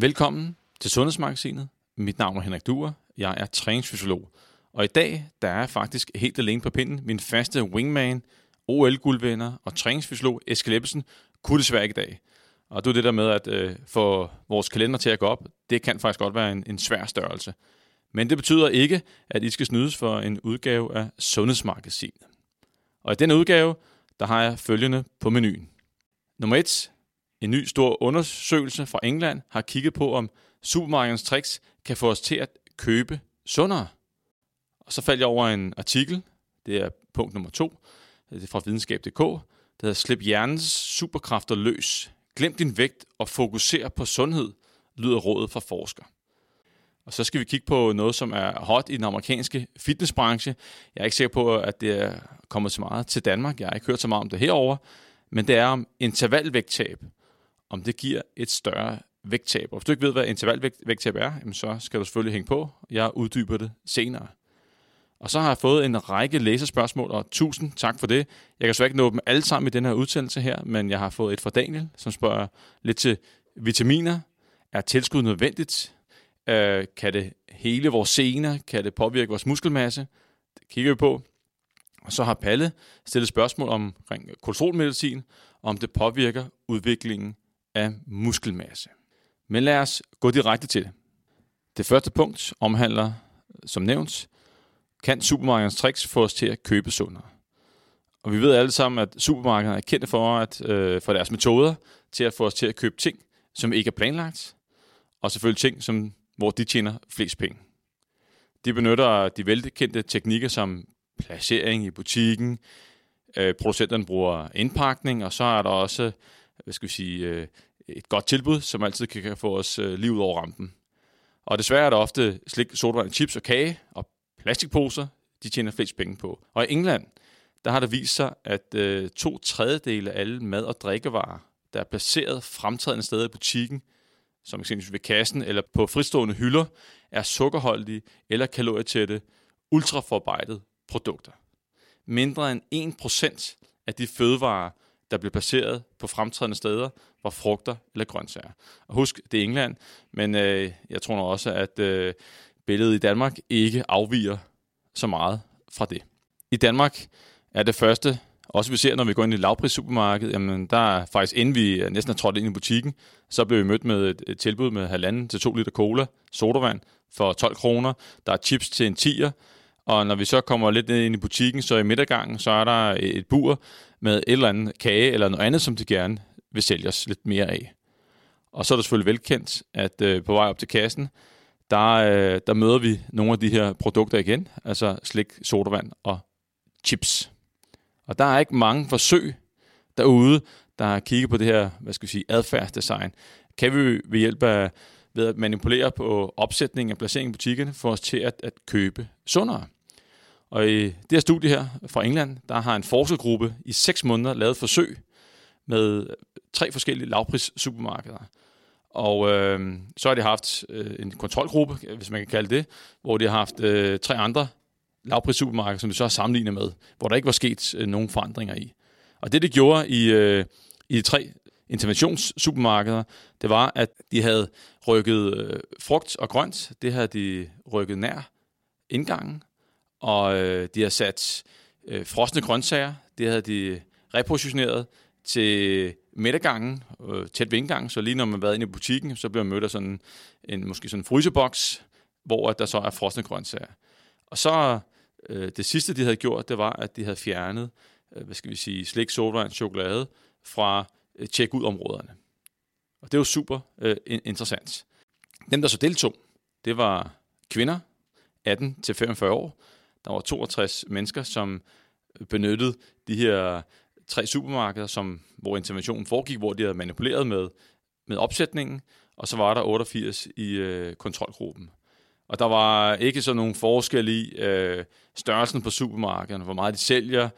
Velkommen til Sundhedsmagasinet. Mit navn er Henrik Duer. Jeg er træningsfysiolog. Og i dag, der er jeg faktisk helt alene på pinden. Min faste wingman, OL-guldvinder og træningsfysiolog Eskild Ebbesen kunne desværre ikke i dag. Og det er det der med at øh, få vores kalender til at gå op. Det kan faktisk godt være en, en svær størrelse. Men det betyder ikke, at I skal snydes for en udgave af Sundhedsmagasinet. Og i den udgave, der har jeg følgende på menuen. Nummer 1. En ny stor undersøgelse fra England har kigget på, om supermarkedens tricks kan få os til at købe sundere. Og så faldt jeg over en artikel, det er punkt nummer 2, det er fra videnskab.dk, der hedder Slip hjernens superkræfter løs. Glem din vægt og fokuser på sundhed, lyder rådet fra forsker. Og så skal vi kigge på noget, som er hot i den amerikanske fitnessbranche. Jeg er ikke sikker på, at det er kommet så meget til Danmark. Jeg har ikke hørt så meget om det herover, men det er om intervalvægttab. Om det giver et større vægttab. Og hvis du ikke ved, hvad intervalvægttab er, så skal du selvfølgelig hænge på. Jeg uddyber det senere. Og så har jeg fået en række læserspørgsmål, og tusind tak for det. Jeg kan så ikke nå dem alle sammen i den her udsendelse her, men jeg har fået et fra Daniel, som spørger lidt til vitaminer. Er tilskud nødvendigt? Øh, kan det hele vores sener? Kan det påvirke vores muskelmasse? Det kigger vi på. Og så har Palle stillet spørgsmål omkring kolesterolmedicin, om det påvirker udviklingen af muskelmasse. Men lad os gå direkte til det. Det første punkt omhandler, som nævnt, kan supermarkedens tricks få os til at købe sundere. Og vi ved alle sammen, at supermarkederne er kendte for, at, øh, for deres metoder til at få os til at købe ting, som ikke er planlagt, og selvfølgelig ting, som, hvor de tjener flest penge. De benytter de velkendte teknikker som placering i butikken, øh, producenterne bruger indpakning, og så er der også hvad skal vi sige, øh, et godt tilbud, som altid kan få os øh, ud over rampen. Og desværre er der ofte slik, sodavand, chips og kage og plastikposer, de tjener flest penge på. Og i England, der har det vist sig, at øh, to tredjedele af alle mad- og drikkevarer, der er placeret fremtrædende steder i butikken, som eksempelvis ved kassen eller på fristående hylder, er sukkerholdige eller kalorietætte, ultraforarbejdede produkter. Mindre end 1% af de fødevarer, der bliver placeret på fremtrædende steder, var frugter eller grøntsager. Og husk, det er England, men øh, jeg tror nok også, at øh, billedet i Danmark ikke afviger så meget fra det. I Danmark er det første, også vi ser, når vi går ind i lavpris supermarked, jamen der er faktisk, inden vi næsten er trådt ind i butikken, så blev vi mødt med et, et tilbud med halvanden til to liter cola, sodavand for 12 kroner, der er chips til en 10'er, og når vi så kommer lidt ned ind i butikken, så i midtergangen, så er der et bur med et eller andet kage eller noget andet, som de gerne vil sælge os lidt mere af. Og så er det selvfølgelig velkendt, at øh, på vej op til kassen, der, øh, der møder vi nogle af de her produkter igen, altså slik, sodavand og chips. Og der er ikke mange forsøg derude, der har kigget på det her, hvad skal vi sige, adfærdsdesign. Kan vi ved hjælp af ved at manipulere på opsætningen og placeringen i butikkerne, få os til at, at købe sundere. Og i det her studie her fra England, der har en forskergruppe i 6 måneder lavet forsøg med tre forskellige lavpris supermarkeder. Og øh, så har de haft øh, en kontrolgruppe, hvis man kan kalde det, hvor de har haft øh, tre andre lavpris supermarkeder, som de så har sammenlignet med, hvor der ikke var sket øh, nogen forandringer i. Og det, de gjorde i, øh, i de tre interventionssupermarkeder, det var, at de havde rykket øh, frugt og grønt, det havde de rykket nær indgangen, og øh, de har sat øh, frosne grøntsager, det havde de repositioneret til midtergangen, øh, tæt ved indgangen, så lige når man var inde i butikken, så bliver man mødt af sådan en, måske sådan en fryseboks, hvor der så er frosne grøntsager. Og så øh, det sidste, de havde gjort, det var, at de havde fjernet, øh, hvad skal vi sige, slik, sodavand, chokolade fra øh, tjek-ud-områderne. Og det var super øh, interessant. Dem, der så deltog, det var kvinder, 18-45 år. Der var 62 mennesker, som benyttede de her tre supermarkeder, som, hvor interventionen foregik, hvor de havde manipuleret med, med opsætningen, og så var der 88 i øh, kontrolgruppen. Og der var ikke så nogen forskel i øh, størrelsen på supermarkederne, hvor meget de sælger,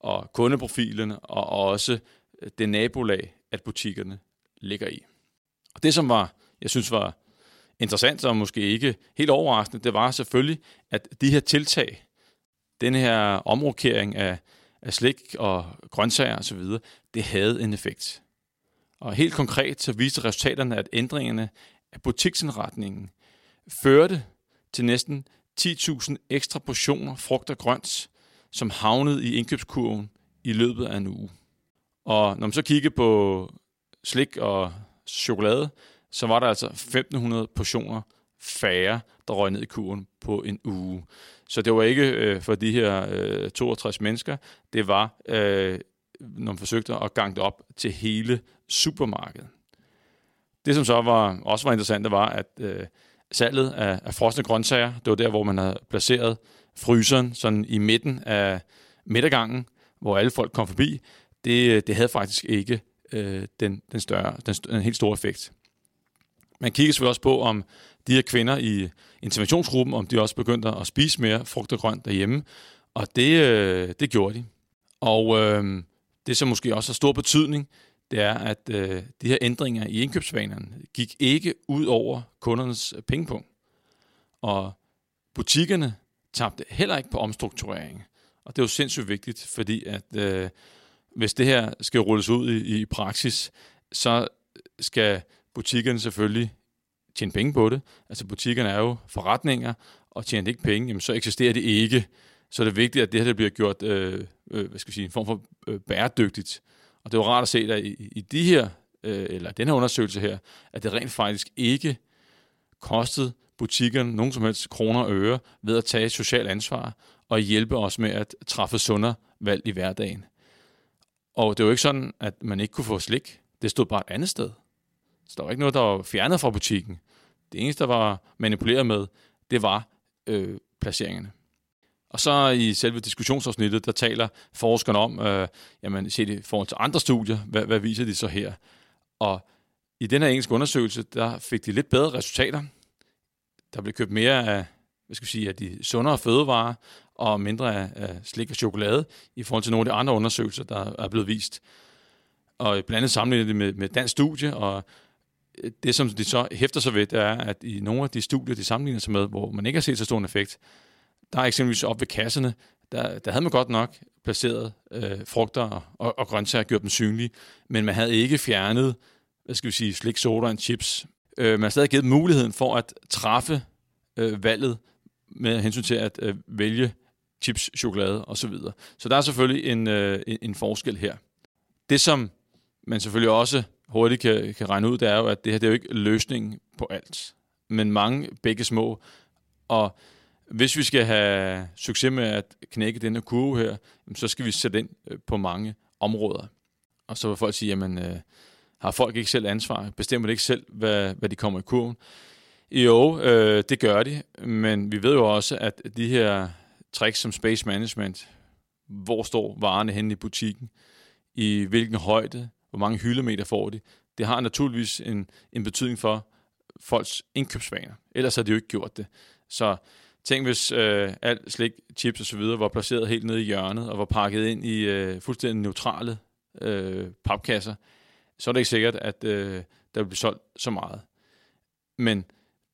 og kundeprofilen, og også øh, det nabolag, at butikkerne ligger i. Og det, som var, jeg synes var interessant, og måske ikke helt overraskende, det var selvfølgelig, at de her tiltag, den her omrokering af, af slik og grøntsager osv., det havde en effekt. Og helt konkret så viste resultaterne, at ændringerne af butiksindretningen førte til næsten 10.000 ekstra portioner frugt og grønt, som havnede i indkøbskurven i løbet af en uge. Og når man så kigger på slik og chokolade, så var der altså 1.500 portioner færre, der røg ned i kurven på en uge. Så det var ikke øh, for de her øh, 62 mennesker, det var, øh, når man forsøgte at gange det op til hele supermarkedet. Det, som så var, også var interessant, det var, at øh, salget af, af frosne grøntsager, det var der, hvor man havde placeret fryseren sådan i midten af midtergangen, hvor alle folk kom forbi, det, øh, det havde faktisk ikke øh, den, den, større, den, den helt store effekt. Man kigger selvfølgelig også på, om de her kvinder i interventionsgruppen, om de også begyndte at spise mere frugt og grønt derhjemme, og det, øh, det gjorde de. Og øh, det, som måske også har stor betydning, det er, at øh, de her ændringer i indkøbsvanerne gik ikke ud over kundernes pengepunkt. Og butikkerne tabte heller ikke på omstrukturering. Og det er jo sindssygt vigtigt, fordi at øh, hvis det her skal rulles ud i, i praksis, så skal butikkerne selvfølgelig tjene penge på det. Altså butikkerne er jo forretninger, og tjener de ikke penge, jamen, så eksisterer det ikke. Så er det vigtigt, at det her det bliver gjort øh, øh, hvad skal jeg sige, en form for øh, bæredygtigt. Og det var rart at se, at i, i de her, øh, eller den her undersøgelse her, at det rent faktisk ikke kostede butikkerne nogen som helst kroner og øre ved at tage et socialt ansvar og hjælpe os med at træffe sundere valg i hverdagen. Og det var ikke sådan, at man ikke kunne få slik. Det stod bare et andet sted. Så der var ikke noget, der var fjernet fra butikken. Det eneste, der var manipuleret med, det var øh, placeringerne. Og så i selve diskussionsafsnittet, der taler forskerne om, øh, jamen set i forhold til andre studier, hvad, hvad viser de så her? Og i den her engelske undersøgelse, der fik de lidt bedre resultater. Der blev købt mere af, hvad skal vi sige, af de sundere fødevarer, og mindre af, af slik og chokolade, i forhold til nogle af de andre undersøgelser, der er blevet vist. Og blandt andet sammenlignet det med, med dansk studie, og det, som de så hæfter sig ved, det er, at i nogle af de studier, de sammenligner sig med, hvor man ikke har set så stor en effekt, der er eksempelvis op ved kasserne, der, der havde man godt nok placeret øh, frugter og, og grøntsager, gjort dem synlige, men man havde ikke fjernet, hvad skal vi sige, slik, soda og chips. Øh, man har stadig givet muligheden for at træffe øh, valget med hensyn til at øh, vælge chips, chokolade osv. Så, videre. så der er selvfølgelig en, øh, en, en forskel her. Det, som man selvfølgelig også hurtigt kan, kan regne ud, det er jo, at det her det er jo ikke løsningen på alt, men mange begge små. Og hvis vi skal have succes med at knække den her kurve her, så skal vi sætte ind øh, på mange områder. Og så vil folk sige, jamen, øh, har folk ikke selv ansvar? Bestemmer de ikke selv, hvad, hvad de kommer i kurven? Jo, øh, det gør de, men vi ved jo også, at de her tricks som space management, hvor står varerne henne i butikken, i hvilken højde, hvor mange hyldemeter får de, det har naturligvis en, en betydning for folks indkøbsvaner. Ellers har de jo ikke gjort det. Så tænk, hvis øh, alt slik, chips og så videre var placeret helt nede i hjørnet og var pakket ind i øh, fuldstændig neutrale øh, papkasser, så er det ikke sikkert, at øh, der vil blive solgt så meget. Men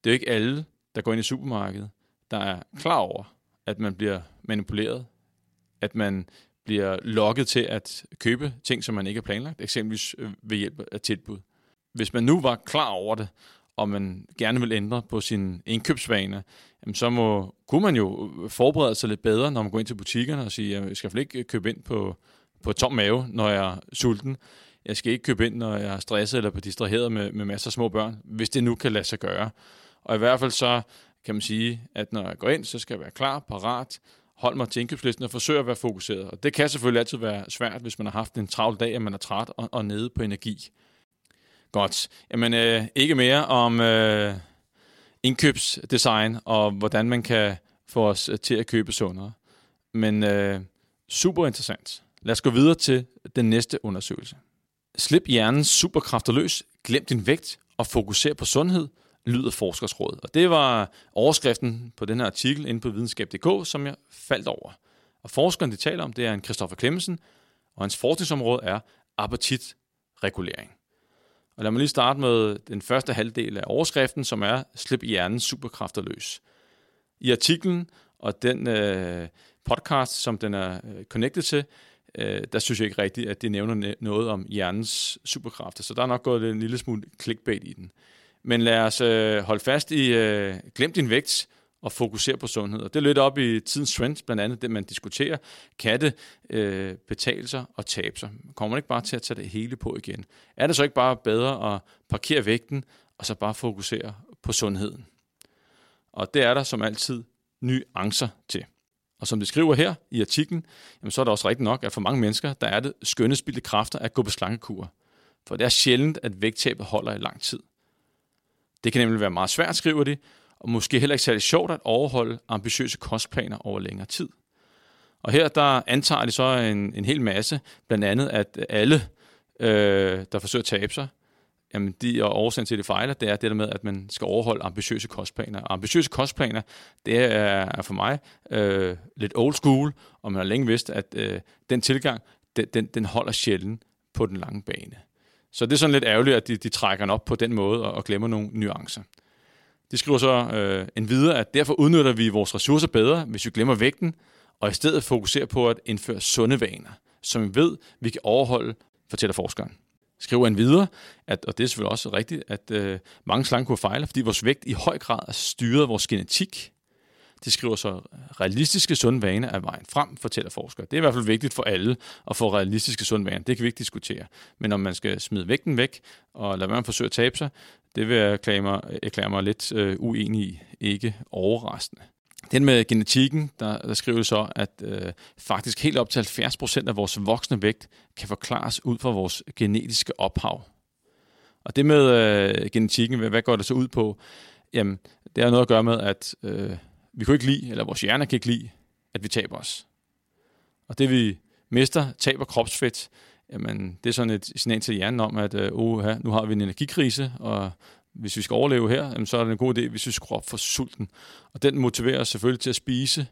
det er jo ikke alle, der går ind i supermarkedet, der er klar over, at man bliver manipuleret, at man bliver lokket til at købe ting, som man ikke har planlagt, eksempelvis øh, ved hjælp af tilbud. Hvis man nu var klar over det, og man gerne vil ændre på sine indkøbsvaner, jamen så må, kunne man jo øh, forberede sig lidt bedre, når man går ind til butikkerne og siger, jeg skal ikke øh, købe ind på, på tom mave, når jeg er sulten. Jeg skal ikke købe ind, når jeg er stresset eller på distraheret med, med masser af små børn, hvis det nu kan lade sig gøre. Og i hvert fald så kan man sige, at når jeg går ind, så skal jeg være klar, parat, holde mig til indkøbslisten og forsøge at være fokuseret. Og det kan selvfølgelig altid være svært, hvis man har haft en travl dag, og man er træt og, og nede på energi. Godt. Jamen, øh, ikke mere om øh, indkøbsdesign og hvordan man kan få os øh, til at købe sundere. Men øh, super interessant. Lad os gå videre til den næste undersøgelse. Slip hjernens superkræfter løs, glem din vægt og fokuser på sundhed – lyder forskersråd. Og det var overskriften på den her artikel inde på videnskab.dk, som jeg faldt over. Og forskeren, de taler om, det er en Christoffer Klemmensen, og hans forskningsområde er appetitregulering. Og lad mig lige starte med den første halvdel af overskriften, som er Slip hjernens superkræfter løs. I artiklen og den øh, podcast, som den er øh, connected til, øh, der synes jeg ikke rigtigt, at de nævner noget om hjernens superkræfter. Så der er nok gået en lille smule clickbait i den. Men lad os øh, holde fast i, øh, glem din vægt, og fokusere på sundhed. Og det lød lidt op i tidens trend, blandt andet det, man diskuterer. Kan det øh, betale sig og tabe sig? Kommer man ikke bare til at tage det hele på igen? Er det så ikke bare bedre at parkere vægten, og så bare fokusere på sundheden? Og det er der som altid nuancer til. Og som det skriver her i artiklen, jamen så er det også rigtigt nok, at for mange mennesker, der er det skønne spildte kræfter at gå på slankekur. For det er sjældent, at vægttabet holder i lang tid. Det kan nemlig være meget svært, skriver de, og måske heller ikke særlig sjovt at overholde ambitiøse kostplaner over længere tid. Og her der antager de så en, en hel masse, blandt andet at alle, øh, der forsøger at tabe sig, jamen de og årsagen til, at det fejler, det er det der med, at man skal overholde ambitiøse kostplaner. Og ambitiøse kostplaner, det er, er for mig øh, lidt old school, og man har længe vidst, at øh, den tilgang, den, den, den holder sjældent på den lange bane. Så det er sådan lidt ærgerligt, at de, de trækker den op på den måde og, og glemmer nogle nuancer. De skriver så øh, en videre, at derfor udnytter vi vores ressourcer bedre, hvis vi glemmer vægten, og i stedet fokuserer på at indføre sunde vaner, som vi ved, vi kan overholde, fortæller forskeren. Skriver en videre, at, og det er selvfølgelig også rigtigt, at øh, mange slankekur fejler, fordi vores vægt i høj grad er styret af vores genetik. De skriver så, realistiske sunde vaner er vejen frem, fortæller forskere. Det er i hvert fald vigtigt for alle at få realistiske sunde vaner. Det kan vi ikke diskutere. Men om man skal smide vægten væk og lade være med at forsøge at tabe sig, det vil jeg erklære mig, erklære mig lidt øh, uenig i. Ikke overraskende. Den med genetikken, der, der skriver så, at øh, faktisk helt op til 70% af vores voksne vægt kan forklares ud fra vores genetiske ophav. Og det med øh, genetikken, hvad, hvad går det så ud på? Jamen, det har noget at gøre med, at øh, vi kan ikke lide, eller vores hjerne kan ikke lide, at vi taber os. Og det vi mister, taber kropsfedt, jamen det er sådan et signal til hjernen om, at øh, nu har vi en energikrise, og hvis vi skal overleve her, jamen, så er det en god idé, hvis vi skruer op for sulten. Og den motiverer os selvfølgelig til at spise,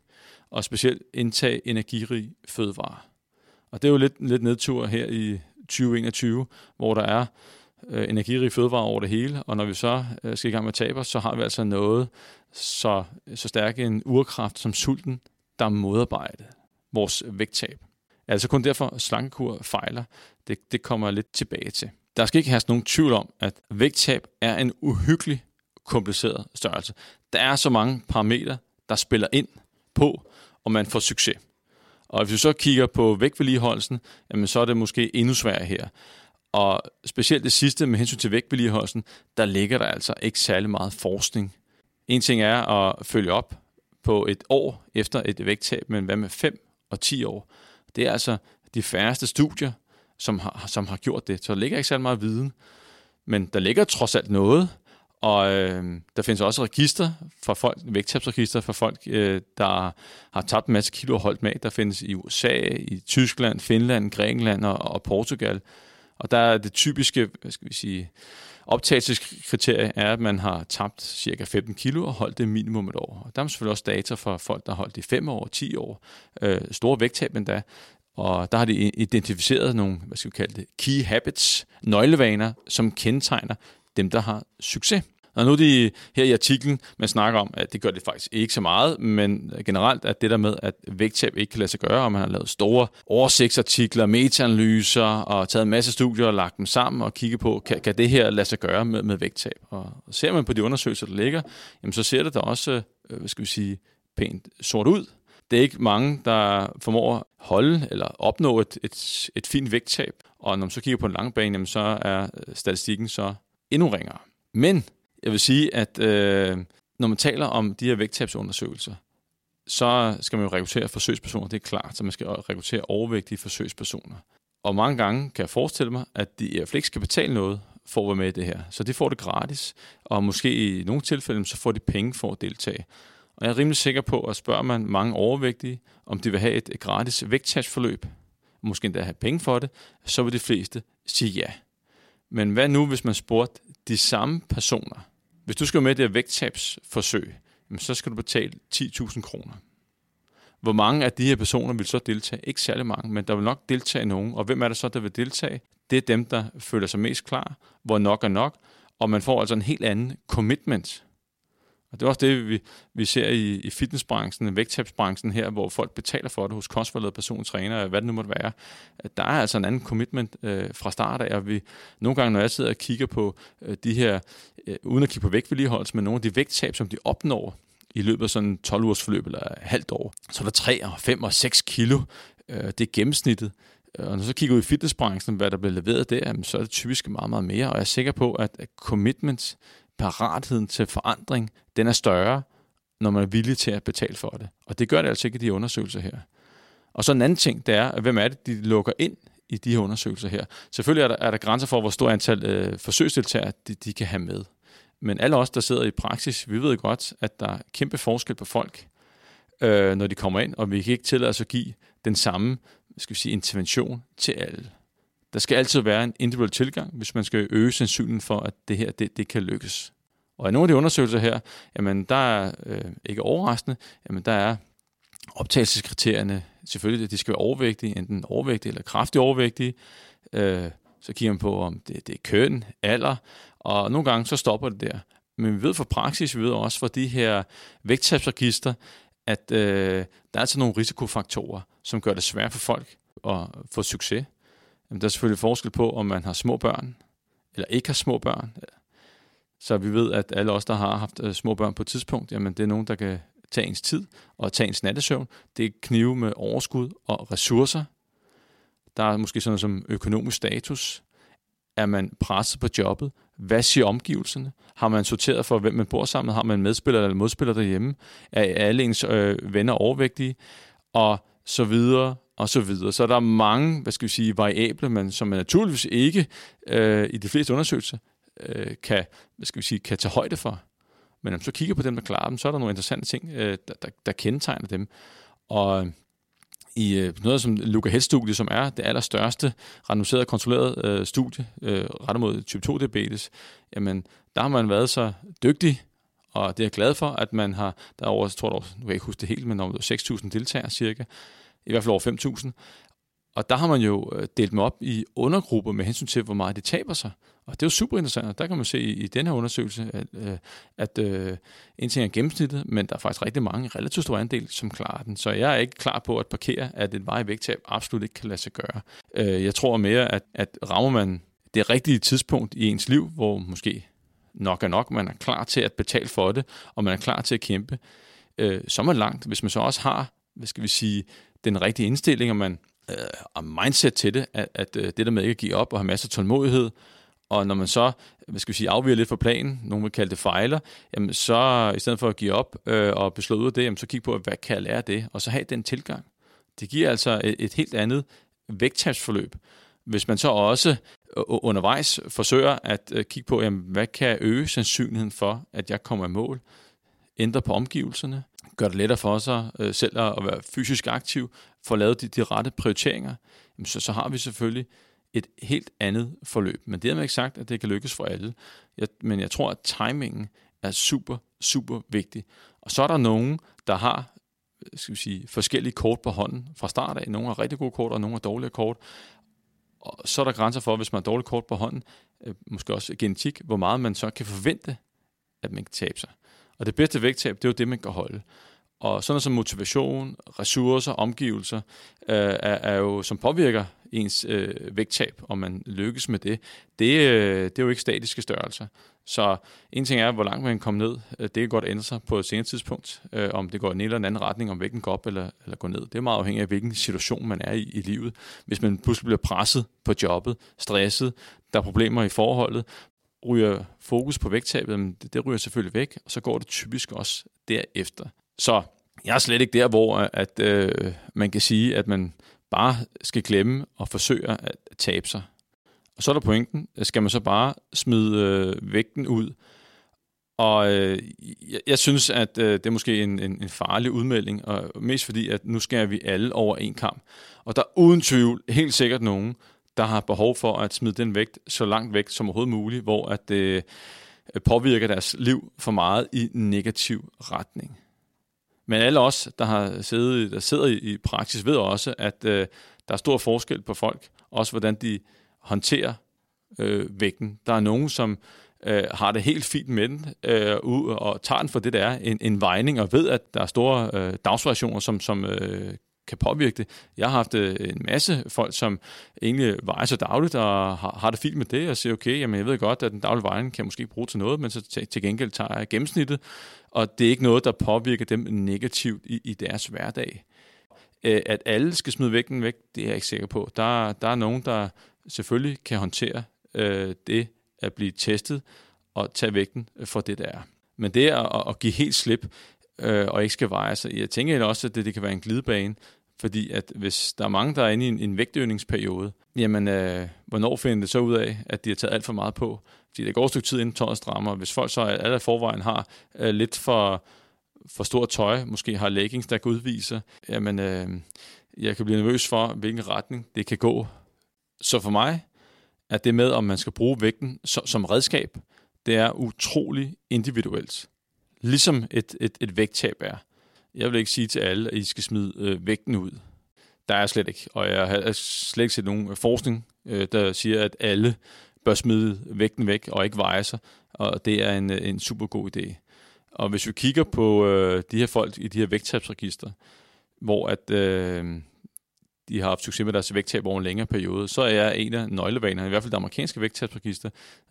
og specielt indtage energirig fødevarer. Og det er jo lidt, lidt nedtur her i 2021, hvor der er øh, energirig fødevarer over det hele, og når vi så øh, skal i gang med at tabe os, så har vi altså noget så, så stærk en urkraft som sulten, der modarbejder vores vægttab. Altså kun derfor, slankekur fejler. Det, det kommer jeg lidt tilbage til. Der skal ikke have nogen tvivl om, at vægttab er en uhyggelig kompliceret størrelse. Der er så mange parametre, der spiller ind på, om man får succes. Og hvis vi så kigger på vægtvedligeholdelsen, jamen så er det måske endnu sværere her. Og specielt det sidste med hensyn til vægtvedligeholdelsen, der ligger der altså ikke særlig meget forskning. En ting er at følge op på et år efter et vægttab, men hvad med 5 og 10 år? Det er altså de færreste studier, som har, som har gjort det. Så der ligger ikke særlig meget viden, men der ligger trods alt noget, og øh, der findes også register for folk, vægttabsregister for folk, øh, der har tabt en masse kilo og holdt med. Der findes i USA, i Tyskland, Finland, Grækenland og, og Portugal. Og der er det typiske, hvad skal vi sige, optagelseskriterie er, at man har tabt cirka 15 kilo og holdt det minimum et år. Og der er selvfølgelig også data for folk, der har holdt det i 5 år, 10 år. Øh, store vægttab endda. Og der har de identificeret nogle, hvad skal vi kalde det, key habits, nøglevaner, som kendetegner dem, der har succes. Og nu er det her i artiklen, man snakker om, at det gør det faktisk ikke så meget, men generelt at det der med, at vægttab ikke kan lade sig gøre, og man har lavet store oversigtsartikler, metaanalyser og taget en masse studier og lagt dem sammen og kigget på, kan, kan det her lade sig gøre med, med vægttab? Og ser man på de undersøgelser, der ligger, jamen så ser det da også, øh, hvad skal vi sige, pænt sort ud. Det er ikke mange, der formår at holde eller opnå et, et, et fint vægttab. Og når man så kigger på en lang bane, jamen, så er statistikken så endnu ringere. Men jeg vil sige, at øh, når man taler om de her vægttabsundersøgelser, så skal man jo rekruttere forsøgspersoner, det er klart, så man skal rekruttere overvægtige forsøgspersoner. Og mange gange kan jeg forestille mig, at de i hvert fald ikke skal betale noget for at være med i det her. Så de får det gratis, og måske i nogle tilfælde, så får de penge for at deltage. Og jeg er rimelig sikker på, at spørger man mange overvægtige, om de vil have et gratis vægttabsforløb, måske endda have penge for det, så vil de fleste sige ja. Men hvad nu, hvis man spurgte de samme personer, hvis du skal med i det her vægttabsforsøg, så skal du betale 10.000 kroner. Hvor mange af de her personer vil så deltage? Ikke særlig mange, men der vil nok deltage nogen. Og hvem er det så, der vil deltage? Det er dem, der føler sig mest klar, hvor nok er nok, og man får altså en helt anden commitment. Og det er også det, vi, vi ser i, i fitnessbranchen, vægttabsbranchen her, hvor folk betaler for det hos kostforlede persontræner, hvad det nu måtte være. Der er altså en anden commitment øh, fra start af, og vi, nogle gange, når jeg sidder og kigger på øh, de her, øh, uden at kigge på vægtvedligeholdelse, men nogle af de vægttab, som de opnår i løbet af sådan 12 ugers forløb eller halvt år, så er der 3, og 5 og 6 kilo. Øh, det er gennemsnittet. Øh, og når så kigger ud i fitnessbranchen, hvad der bliver leveret der, så er det typisk meget, meget mere. Og jeg er sikker på, at commitment, paratheden til forandring, den er større, når man er villig til at betale for det. Og det gør det altså ikke i de undersøgelser her. Og så en anden ting, det er, hvem er det, de lukker ind i de her undersøgelser her. Selvfølgelig er der, er der grænser for, hvor stort antal øh, forsøgsdeltagere de, de kan have med. Men alle os, der sidder i praksis, vi ved godt, at der er kæmpe forskel på folk, øh, når de kommer ind, og vi kan ikke tillade os at give den samme skal vi sige, intervention til alle. Der skal altid være en individuel tilgang, hvis man skal øge sandsynligheden for, at det her det, det kan lykkes. Og i nogle af de undersøgelser her, jamen der er øh, ikke overraskende, jamen der er optagelseskriterierne, selvfølgelig, at de skal være overvægtige, enten overvægtige eller kraftigt overvægtige. Øh, så kigger man på, om det, det er køn, alder, og nogle gange så stopper det der. Men vi ved fra praksis, vi ved også fra de her vægttabsregister, at øh, der er altså nogle risikofaktorer, som gør det svært for folk at få succes. Jamen, der er selvfølgelig forskel på, om man har små børn, eller ikke har små børn. Så vi ved, at alle os, der har haft øh, små børn på et tidspunkt, jamen det er nogen, der kan tage ens tid og tage ens nattesøvn. Det er knive med overskud og ressourcer. Der er måske sådan noget som økonomisk status. Er man presset på jobbet? Hvad siger omgivelserne? Har man sorteret for, hvem man bor sammen med? Har man medspiller eller modspiller derhjemme? Er alle ens øh, venner overvægtige? Og så videre, og så videre. Så der er mange, hvad skal vi sige, variable, men som man naturligvis ikke øh, i de fleste undersøgelser øh, kan, hvad skal vi sige, kan tage højde for. Men når man så kigger på dem, der klarer dem, så er der nogle interessante ting, øh, der, der, der kendetegner dem. Og øh, i øh, noget som Luca Health-studie, som er det allerstørste randomiseret kontrolleret øh, studie øh, rettet mod type 2-diabetes, jamen der har man været så dygtig, og det er jeg glad for, at man har, der er over, jeg tror, der, nu kan jeg ikke huske det helt, men om 6.000 deltagere cirka, i hvert fald over 5.000. Og der har man jo øh, delt dem op i undergrupper med hensyn til, hvor meget de taber sig. Og det er jo super interessant, og der kan man se i, den her undersøgelse, at, øh, at, at en ting er gennemsnittet, men der er faktisk rigtig mange relativt store andel, som klarer den. Så jeg er ikke klar på at parkere, at et vej vægttab absolut ikke kan lade sig gøre. Jeg tror mere, at, at rammer man det rigtige tidspunkt i ens liv, hvor måske nok er nok, man er klar til at betale for det, og man er klar til at kæmpe, øh, så er man langt. Hvis man så også har, hvad skal vi sige, den rigtige indstilling, og man øh, og mindset til det, at, at øh, det der med ikke at give op og have masser af tålmodighed, og når man så, hvad skal vi sige, afviger lidt fra planen, nogen vil kalde det fejler, jamen så i stedet for at give op øh, og beslå ud af det, jamen så kig på, hvad kan jeg lære af det, og så have den tilgang. Det giver altså et, et helt andet vægttabsforløb. Hvis man så også øh, undervejs forsøger at øh, kigge på, jamen, hvad kan øge sandsynligheden for, at jeg kommer i mål, ændre på omgivelserne, gør det lettere for sig øh, selv at, at være fysisk aktiv, få lavet de, de rette prioriteringer, jamen så, så har vi selvfølgelig et helt andet forløb. Men det er ikke sagt, at det kan lykkes for alle. Jeg, men jeg tror, at timingen er super, super vigtig. Og så er der nogen, der har skal vi sige, forskellige kort på hånden fra start af. Nogle har rigtig gode kort, og nogle har dårlige kort. Og så er der grænser for, hvis man har dårlige kort på hånden, øh, måske også genetik, hvor meget man så kan forvente, at man kan tabe sig. Og det bedste vægttab, det er jo det, man kan holde. Og sådan noget som motivation, ressourcer, omgivelser, øh, er, er jo, som påvirker ens øh, vægttab, om man lykkes med det, det, øh, det er jo ikke statiske størrelser. Så en ting er, hvor langt man kan komme ned. Øh, det kan godt ændre sig på et senere tidspunkt, øh, om det går i en eller anden retning, om vægten går op eller, eller går ned. Det er meget afhængigt af, hvilken situation man er i i livet. Hvis man pludselig bliver presset på jobbet, stresset, der er problemer i forholdet, ryger fokus på vægttabet, det, det ryger selvfølgelig væk, og så går det typisk også derefter. Så jeg er slet ikke der, hvor øh, at, øh, man kan sige, at man bare skal glemme og forsøge at tabe sig. Og så er der pointen, skal man så bare smide øh, vægten ud. Og øh, jeg, jeg synes, at øh, det er måske en, en, en farlig udmelding, og mest fordi, at nu skal vi alle over en kamp. Og der er uden tvivl helt sikkert nogen, der har behov for at smide den vægt så langt væk som overhovedet muligt, hvor at det øh, påvirker deres liv for meget i negativ retning. Men alle os, der har siddet, der sidder i praksis, ved også, at øh, der er stor forskel på folk, også hvordan de håndterer øh, vægten. Der er nogen, som øh, har det helt fint med den, øh, og tager den for det, der er, en, en vejning, og ved, at der er store øh, dagsvariationer, som, som øh, kan påvirke det. Jeg har haft øh, en masse folk, som egentlig vejer sig dagligt og har, har det fint med det, og siger, okay, jamen jeg ved godt, at den daglige vejen kan jeg måske bruge til noget, men så til, til gengæld tager jeg gennemsnittet, og det er ikke noget, der påvirker dem negativt i, i deres hverdag. At alle skal smide vægten væk, det er jeg ikke sikker på. Der, der er nogen, der selvfølgelig kan håndtere øh, det at blive testet og tage vægten for det, der er. Men det at, at give helt slip, øh, og ikke skal veje sig. Jeg tænker også, at det, det kan være en glidebane, fordi at hvis der er mange, der er inde i en, en vægtøgningsperiode, jamen øh, hvornår finder det så ud af, at de har taget alt for meget på? Fordi det går et stykke tid inden tøjet strammer. Hvis folk så alle forvejen har øh, lidt for, for stort tøj, måske har leggings, der kan udvise, jamen øh, jeg kan blive nervøs for, hvilken retning det kan gå. Så for mig er det med, om man skal bruge vægten som redskab, det er utrolig individuelt. Ligesom et, et, et vægttab er. Jeg vil ikke sige til alle, at I skal smide øh, vægten ud. Der er slet ikke. Og jeg har slet ikke set nogen forskning, øh, der siger, at alle bør smide vægten væk og ikke veje sig. Og det er en, øh, en super god idé. Og hvis vi kigger på øh, de her folk i de her vægttabsregister, hvor at øh, de har haft succes med deres vægttab over en længere periode, så er en af nøglevanerne, i hvert fald det amerikanske vægttabsregister,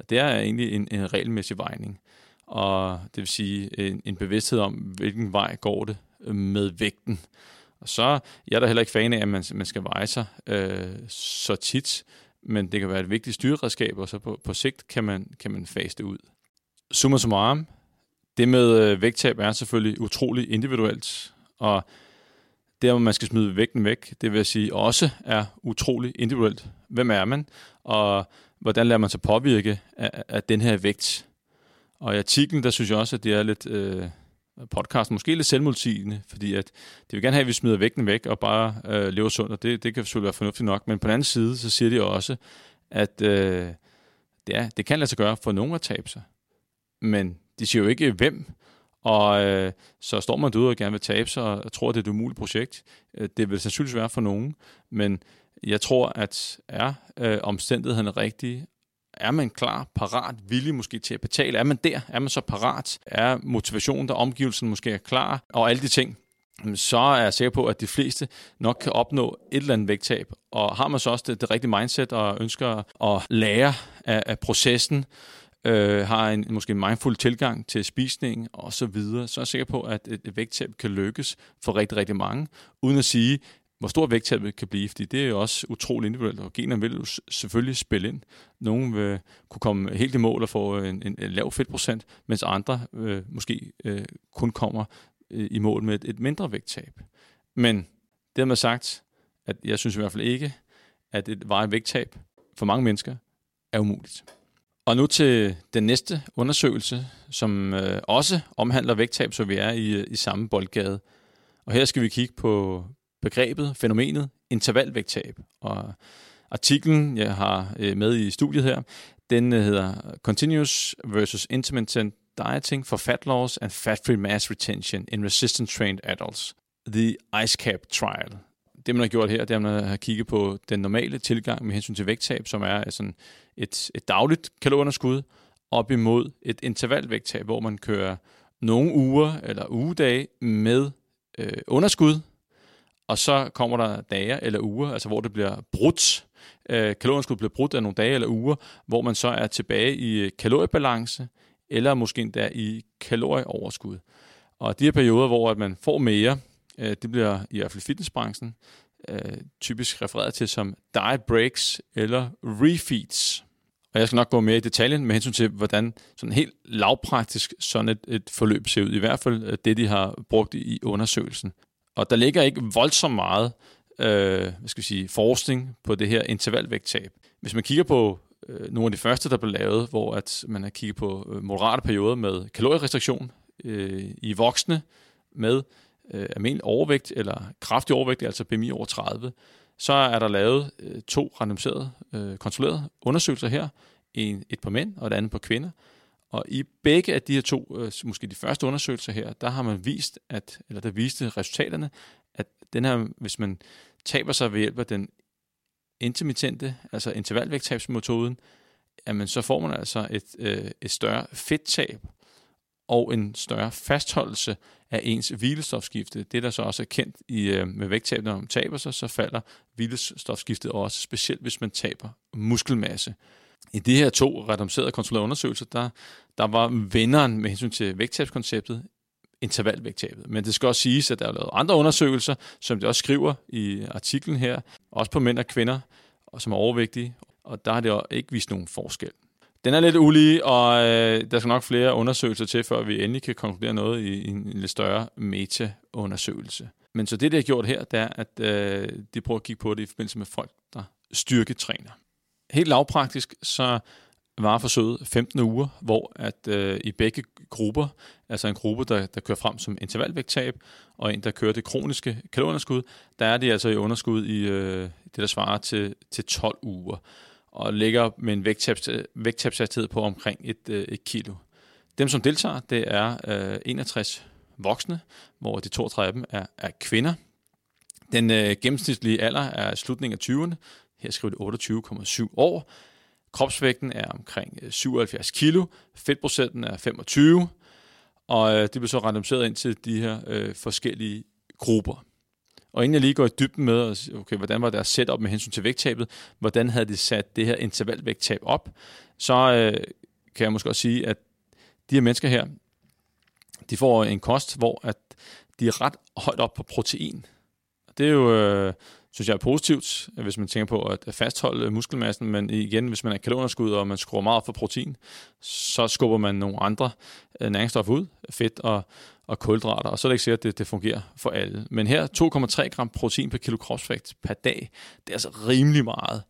det er egentlig en, en regelmæssig vejning. Og det vil sige en, en bevidsthed om, hvilken vej går det øh, med vægten. Og så jeg er der heller ikke fan af, at man, man skal veje sig øh, så tit, men det kan være et vigtigt styreredskab, og så på, på sigt kan man, kan man fase det ud. Summa summarum, det med øh, vægttab er selvfølgelig utrolig individuelt, og det, om man skal smide vægten væk, det vil sige også er utrolig individuelt. Hvem er man, og hvordan lader man sig påvirke af, af den her vægt? Og i artiklen, der synes jeg også, at det er lidt... Øh, podcast måske lidt selvmodsigende, fordi at det vil gerne have, at vi smider vægten væk og bare øh, lever sundt, og det, det kan selvfølgelig være fornuftigt nok. Men på den anden side, så siger de også, at øh, det, er, det kan lade sig gøre for nogen at tabe sig. Men de siger jo ikke hvem, og øh, så står man derude og gerne vil tabe sig, og tror, at det er et umuligt projekt. Øh, det vil sandsynligvis være for nogen, men jeg tror, at er øh, omstændighederne rigtige, er man klar, parat, villig måske til at betale? Er man der? Er man så parat? Er motivationen der, omgivelsen måske er klar? Og alle de ting, så er jeg sikker på, at de fleste nok kan opnå et eller andet vægttab. Og har man så også det, det rigtige mindset og ønsker at lære af, af processen, øh, har en måske en mindful tilgang til spisning og så videre, så er jeg sikker på, at et, vægttab kan lykkes for rigtig, rigtig mange, uden at sige, hvor stor vægttabet kan blive, fordi det er jo også utroligt individuelt, og generne vil jo selvfølgelig spille ind. Nogle vil kunne komme helt i mål og få en, en, en lav fedtprocent, mens andre øh, måske øh, kun kommer øh, i mål med et, et mindre vægttab. Men det med sagt, at jeg synes i hvert fald ikke, at et varigt vægttab for mange mennesker er umuligt. Og nu til den næste undersøgelse, som øh, også omhandler vægttab, så vi er i, øh, i samme boldgade. Og her skal vi kigge på begrebet, fænomenet intervalvægttab. Og artiklen, jeg har øh, med i studiet her, den øh, hedder Continuous versus Intermittent Dieting for Fat Loss and Fat-Free Mass Retention in Resistant Trained Adults. The Ice Cap Trial. Det, man har gjort her, det er, at man har kigget på den normale tilgang med hensyn til vægttab, som er sådan et, et dagligt kalorunderskud, op imod et intervalvægttab, hvor man kører nogle uger eller ugedage med øh, underskud, og så kommer der dage eller uger, altså hvor det bliver brudt, øh, kalorieskud bliver brudt af nogle dage eller uger, hvor man så er tilbage i kaloriebalance, eller måske endda i kalorieoverskud. Og de her perioder, hvor at man får mere, øh, det bliver i hvert fald fitnessbranchen øh, typisk refereret til som diet breaks eller refeeds. Og jeg skal nok gå mere i detaljen med hensyn til, hvordan sådan helt lavpraktisk sådan et, et forløb ser ud. I hvert fald øh, det, de har brugt i undersøgelsen. Og der ligger ikke voldsomt meget øh, hvad skal vi sige, forskning på det her intervalvægttab. Hvis man kigger på øh, nogle af de første, der blev lavet, hvor at man har kigget på øh, moderate perioder med kalorierestriktion øh, i voksne med øh, almindelig overvægt eller kraftig overvægt, altså BMI over 30, så er der lavet øh, to randomiserede, øh, kontrollerede undersøgelser her. En, et på mænd og et andet på kvinder. Og i begge af de her to, øh, måske de første undersøgelser her, der har man vist, at, eller der viste resultaterne, at den her, hvis man taber sig ved hjælp af den intermittente, altså intervalvægttabsmetoden, jamen så får man altså et, øh, et større fedttab og en større fastholdelse af ens hvilestofskifte. Det, der så også er kendt i, øh, med vægttab, når man taber sig, så falder hvilestofskiftet også, specielt hvis man taber muskelmasse. I de her to randomiserede kontrollerede undersøgelser, der, der var vinderen med hensyn til vægttabskonceptet intervalvægttabet. Men det skal også siges, at der er lavet andre undersøgelser, som det også skriver i artiklen her, også på mænd og kvinder, og som er overvægtige, og der har det ikke vist nogen forskel. Den er lidt ulige, og øh, der skal nok flere undersøgelser til, før vi endelig kan konkludere noget i, i en lidt større meta-undersøgelse. Men så det, de har gjort her, det er, at øh, de prøver at kigge på det i forbindelse med folk, der styrketræner. Helt lavpraktisk, så var forsøget 15 uger, hvor at øh, i begge grupper, altså en gruppe, der, der kører frem som intervalvægttab, og en, der kører det kroniske kalorieunderskud, der er de altså i underskud i øh, det, der svarer til, til 12 uger og ligger med en vægttabshastighed på omkring et, øh, et kilo. Dem, som deltager, det er øh, 61 voksne, hvor de 32 af dem er, er kvinder. Den øh, gennemsnitlige alder er slutningen af 20'erne. Her skriver det 28,7 år. Kropsvægten er omkring øh, 77 kilo. Fedtprocenten er 25. Og øh, det bliver så randomiseret ind til de her øh, forskellige grupper. Og inden jeg lige går i dybden med, okay, hvordan var deres setup med hensyn til vægttabet, hvordan havde de sat det her intervalvægttab op, så øh, kan jeg måske også sige, at de her mennesker her, de får en kost, hvor at de er ret højt op på protein. Det er jo, øh, synes jeg er positivt, hvis man tænker på at fastholde muskelmassen, men igen, hvis man er kalorunderskud, og man skruer meget op for protein, så skubber man nogle andre øh, næringsstoffer ud, fedt og, og kulhydrater, og så er det ikke sikkert, at det, det fungerer for alle. Men her 2,3 gram protein per kilo kropsvægt per dag, det er altså rimelig meget.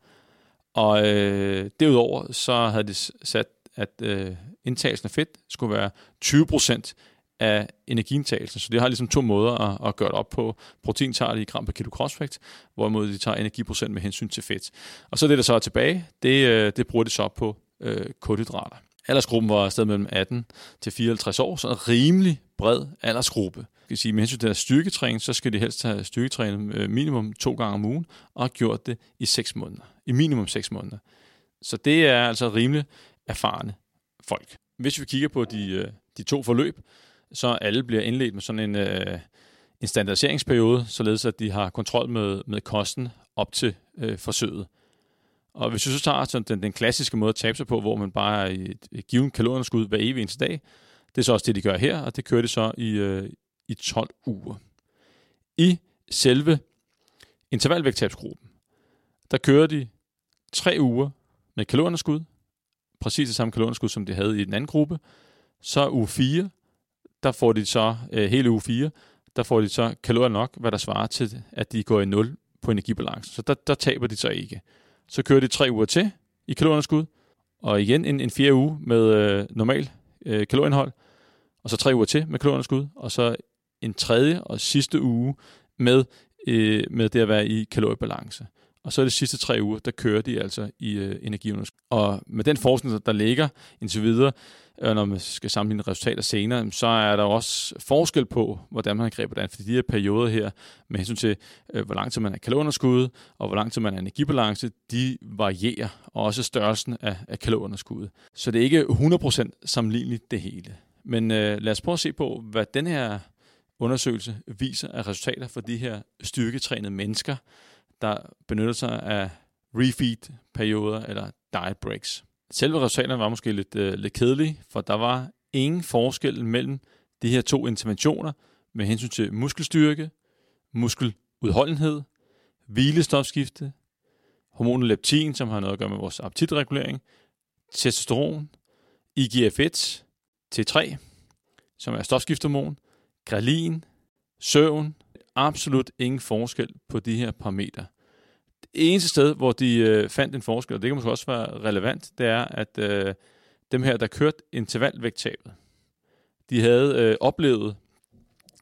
Og øh, derudover så havde de sat, at øh, indtagelsen af fedt skulle være 20 procent af energiindtagelsen. Så det har ligesom to måder at, at gøre det op på. Protein tager de i gram per kilo crossfit, hvorimod de tager energiprocent med hensyn til fedt. Og så det, der så er tilbage, det, øh, det bruger de så på øh, kulhydrater. Aldersgruppen var afsted mellem 18 til 54 år, så en rimelig bred aldersgruppe. Skal sige, med hensyn til deres styrketræning, så skal de helst have styrketrænet øh, minimum to gange om ugen, og have gjort det i 6 måneder. I minimum 6 måneder. Så det er altså rimelig erfarne folk. Hvis vi kigger på de, øh, de to forløb, så alle bliver indledt med sådan en, øh, en standardiseringsperiode, således at de har kontrol med, med kosten op til øh, forsøget. Og hvis vi så tager sådan den, den klassiske måde at tabe sig på, hvor man bare er i et, et givet kalorieunderskud hver evig eneste dag, det er så også det, de gør her, og det kører de så i, øh, i 12 uger. I selve intervalvægttabsgruppen, der kører de tre uger med kalorieunderskud, præcis det samme kalorieunderskud, som de havde i den anden gruppe. Så uge 4, der får de så, øh, hele uge 4, der får de så kalorier nok, hvad der svarer til, at de går i 0 på energibalancen. Så der, der taber de så ikke. Så kører de tre uger til i kalorieunderskud, og igen en, en fjerde uge med øh, normal øh, kalorieindhold, og så tre uger til med kalorieunderskud, og så en tredje og sidste uge med, øh, med det at være i kaloriebalance. Og så er det sidste tre uger, der kører de altså i øh, energiunderskud. Og med den forskning, der ligger indtil videre, øh, når man skal sammenligne resultater senere, så er der også forskel på, hvordan man griber det an. Fordi de her perioder her, med hensyn til, øh, hvor lang tid man er kalorieunderskud, og hvor lang tid man er energibalance, de varierer, og også størrelsen af, af kalorunderskuddet. Så det er ikke 100% sammenligneligt det hele. Men øh, lad os prøve at se på, hvad den her undersøgelse viser af resultater for de her styrketrænede mennesker, der benytter sig af refeed-perioder eller diet breaks. Selve resultaterne var måske lidt, øh, lidt kedelige, for der var ingen forskel mellem de her to interventioner med hensyn til muskelstyrke, muskeludholdenhed, hvilestofskifte, hormonet leptin, som har noget at gøre med vores appetitregulering, testosteron, IGF-1, T3, som er stofskiftehormon, grelin, søvn, absolut ingen forskel på de her parametre. Det eneste sted, hvor de øh, fandt en forskel, og det kan måske også være relevant, det er, at øh, dem her, der kørte intervalvægttabet, de havde øh, oplevet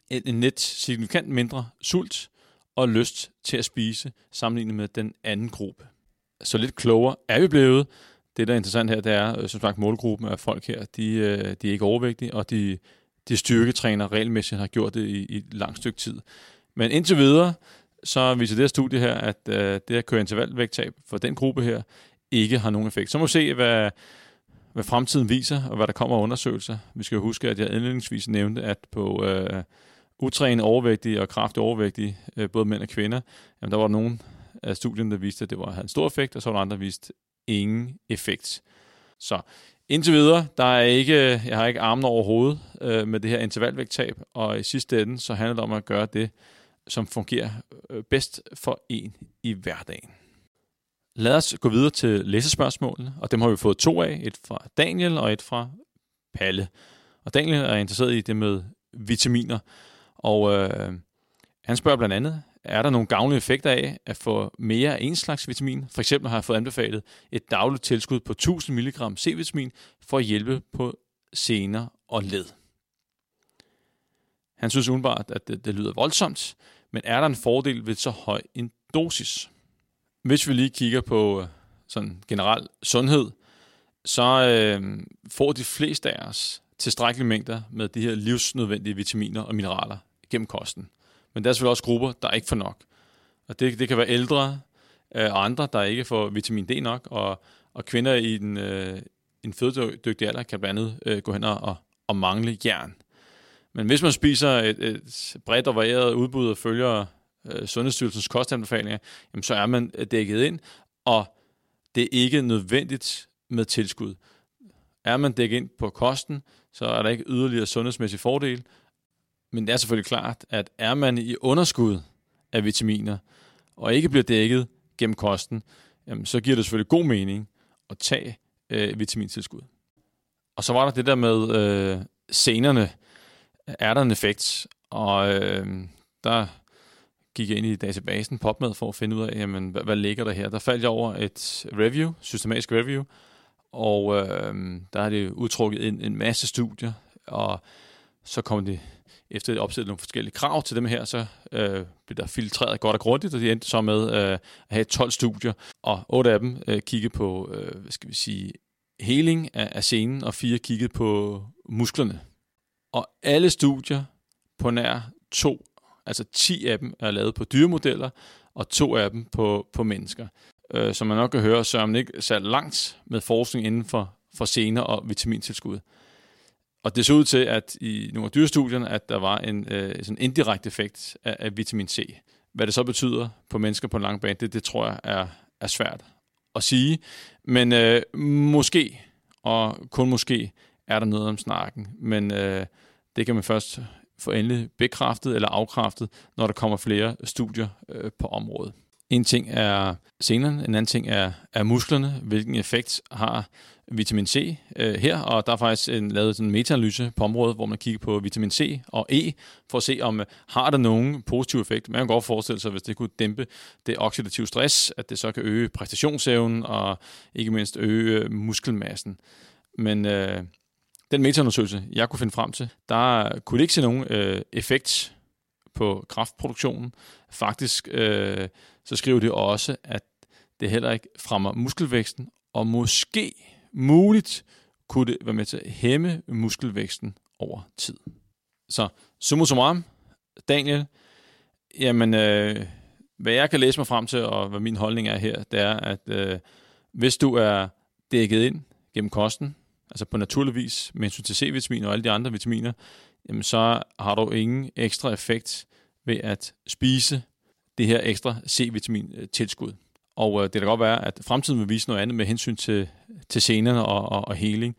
en, en net signifikant mindre sult og lyst til at spise, sammenlignet med den anden gruppe. Så lidt klogere er vi blevet. Det, der er interessant her, det er, øh, som sagt, målgruppen af folk her, de, øh, de er ikke overvægtige, og de, de styrketræner regelmæssigt har gjort det i, i et langt stykke tid. Men indtil videre, så viser det her studie her, at øh, det at køre intervalvægttab for den gruppe her, ikke har nogen effekt. Så må vi se, hvad, hvad fremtiden viser, og hvad der kommer af undersøgelser. Vi skal jo huske, at jeg indledningsvis nævnte, at på øh, utrænet overvægtige og kraftigt overvægtige, øh, både mænd og kvinder, jamen, der var nogle af studierne, der viste, at det var, havde en stor effekt, og så var der andre, der viste ingen effekt. Så indtil videre, der er ikke, jeg har ikke armen over hovedet øh, med det her intervalvægttab, og i sidste ende, så handler det om at gøre det, som fungerer øh, bedst for en i hverdagen. Lad os gå videre til læsespørgsmålene, og dem har vi fået to af. Et fra Daniel og et fra Palle. Og Daniel er interesseret i det med vitaminer, og øh, han spørger blandt andet, er der nogle gavnlige effekter af at få mere af en slags vitamin? For eksempel har jeg fået anbefalet et dagligt tilskud på 1000 mg C-vitamin for at hjælpe på sener og led. Han synes udenbart, at det, det lyder voldsomt, men er der en fordel ved så høj en dosis? Hvis vi lige kigger på øh, sådan generel sundhed, så øh, får de fleste af os tilstrækkelige mængder med de her livsnødvendige vitaminer og mineraler gennem kosten. Men der er selvfølgelig også grupper, der ikke får nok. Og det, det kan være ældre øh, og andre, der ikke får vitamin D nok, og, og kvinder i den, øh, en fødedygtig alder kan blandt andet øh, gå hen og, og mangle jern. Men hvis man spiser et, et bredt og varieret udbud og følger øh, Sundhedsstyrelsens kostanbefalinger, jamen, så er man øh, dækket ind, og det er ikke nødvendigt med tilskud. Er man dækket ind på kosten, så er der ikke yderligere sundhedsmæssig fordel, men det er selvfølgelig klart, at er man i underskud af vitaminer, og ikke bliver dækket gennem kosten, jamen, så giver det selvfølgelig god mening at tage øh, vitamintilskud. Og så var der det der med øh, senerne. Er der en effekt? Og øh, der gik jeg ind i databasen PopMed for at finde ud af, jamen, hvad, hvad ligger der her. Der faldt jeg over et review, systematisk review, og øh, der har det udtrukket en, en masse studier, og så kom det efter at opsætte nogle forskellige krav til dem her, så øh, blev der filtreret godt og grundigt, og de endte så med øh, at have 12 studier, og otte af dem øh, kiggede på, øh, hvad skal vi sige, heling af, af scenen, og fire kiggede på musklerne. Og alle studier på nær to, altså 10 af dem er lavet på dyremodeller, og to af dem på, på mennesker. Øh, som man nok kan høre, så er man ikke sat langt med forskning inden for, for sener og vitamintilskud. Og det så ud til, at i nogle af dyrestudierne, at der var en øh, sådan indirekte effekt af, af vitamin C. Hvad det så betyder på mennesker på en lang bane, det, det tror jeg er, er svært at sige. Men øh, måske, og kun måske, er der noget om snakken. Men øh, det kan man først få endelig bekræftet eller afkræftet, når der kommer flere studier øh, på området. En ting er senerne, en anden ting er, er musklerne. Hvilken effekt har vitamin C øh, her? Og der er faktisk en, lavet en metaanalyse på området, hvor man kigger på vitamin C og E, for at se, om øh, har der nogen positiv effekt. Man kan godt forestille sig, hvis det kunne dæmpe det oxidative stress, at det så kan øge præstationsevnen og ikke mindst øge øh, muskelmassen. Men øh, den metaundersøgelse, jeg kunne finde frem til, der kunne det ikke se nogen øh, effekt på kraftproduktionen. Faktisk øh, så skriver de også, at det heller ikke fremmer muskelvæksten, og måske, muligt, kunne det være med til at hæmme muskelvæksten over tid. Så summa summarum, Daniel, jamen, øh, hvad jeg kan læse mig frem til, og hvad min holdning er her, det er, at øh, hvis du er dækket ind gennem kosten, altså på naturlig vis med hensyn til C-vitamin og alle de andre vitaminer, jamen så har du ingen ekstra effekt ved at spise det her ekstra C-vitamin-tilskud. Og øh, det kan godt være, at fremtiden vil vise noget andet med hensyn til, til senerne og, og, og heling.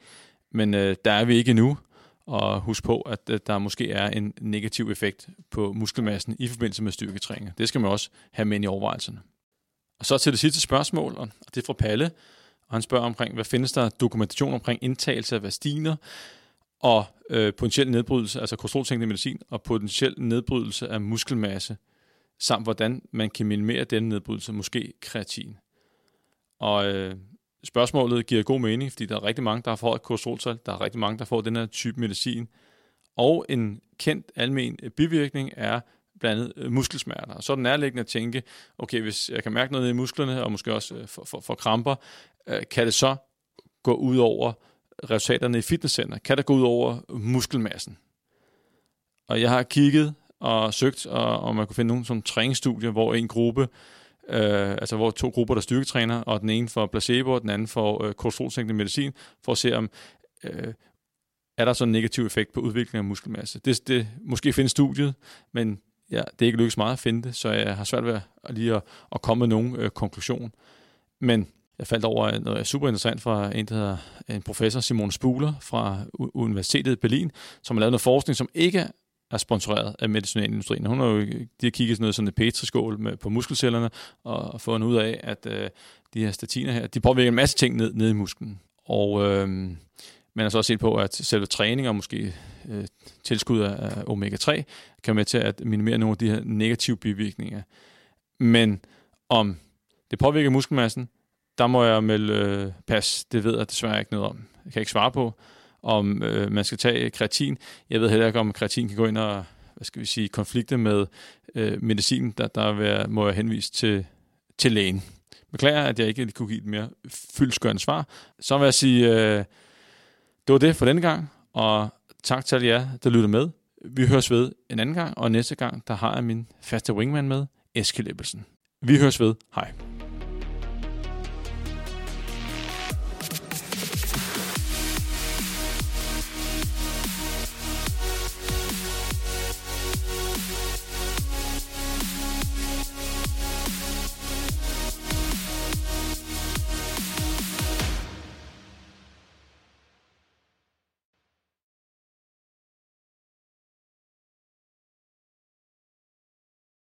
Men øh, der er vi ikke endnu. Og husk på, at øh, der måske er en negativ effekt på muskelmassen i forbindelse med styrketræning. Det skal man også have med i overvejelserne. Og så til det sidste spørgsmål, og det er fra Palle. Og han spørger omkring, hvad findes der dokumentation omkring indtagelse af vastiner og øh, potentiel nedbrydelse, altså kolesterolsænkende medicin, og potentiel nedbrydelse af muskelmasse samt hvordan man kan minimere denne nedbrydelse, måske kreatin. Og øh, spørgsmålet giver god mening, fordi der er rigtig mange, der har fået kolesteroltal, der er rigtig mange, der får den her type medicin. Og en kendt almen bivirkning er blandt andet øh, muskelsmerter. Og så er det nærliggende at tænke, okay, hvis jeg kan mærke noget i musklerne, og måske også øh, for, for, for kramper, øh, kan det så gå ud over resultaterne i fitnesscenter? Kan det gå ud over muskelmassen? Og jeg har kigget og søgt, og, og man kunne finde nogle som træningsstudier, hvor en gruppe øh, altså hvor to grupper, der styrketræner, og den ene får placebo, og den anden får øh, kolesterolsænkende medicin, for at se om, øh, er der så en negativ effekt på udviklingen af muskelmasse. Det, det måske findes studiet, men ja, det er ikke lykkedes meget at finde det, så jeg har svært ved at, lige at, at komme med nogen øh, konklusion. Men jeg faldt over øh, noget super interessant fra en, der hedder øh, en professor, Simon Spuler fra Universitetet i Berlin, som har lavet noget forskning, som ikke er sponsoreret af medicinalindustrien. Hun har jo øh, de har kigget sådan noget sådan et petriskål med, på muskelcellerne og fundet ud af, at øh, de her statiner her, de påvirker en masse ting ned, ned i musklen. Og øh, man har så også set på, at selve træning og måske øh, tilskud af omega-3 kan være med til at minimere nogle af de her negative bivirkninger. Men om det påvirker muskelmassen, der må jeg melde øh, pas. Det ved jeg desværre ikke noget om. Jeg kan ikke svare på, om øh, man skal tage kreatin. Jeg ved heller ikke, om kreatin kan gå ind og hvad skal vi sige, konflikte med øh, medicin. Der, der være, må jeg henvise til, til lægen. Beklager, at jeg ikke kunne give et mere fyldskørende svar. Så vil jeg sige, øh, det var det for denne gang, og tak til alle jer, der lytter med. Vi høres ved en anden gang, og næste gang, der har jeg min faste wingman med, Eskild Ebbelsen. Vi høres ved. Hej.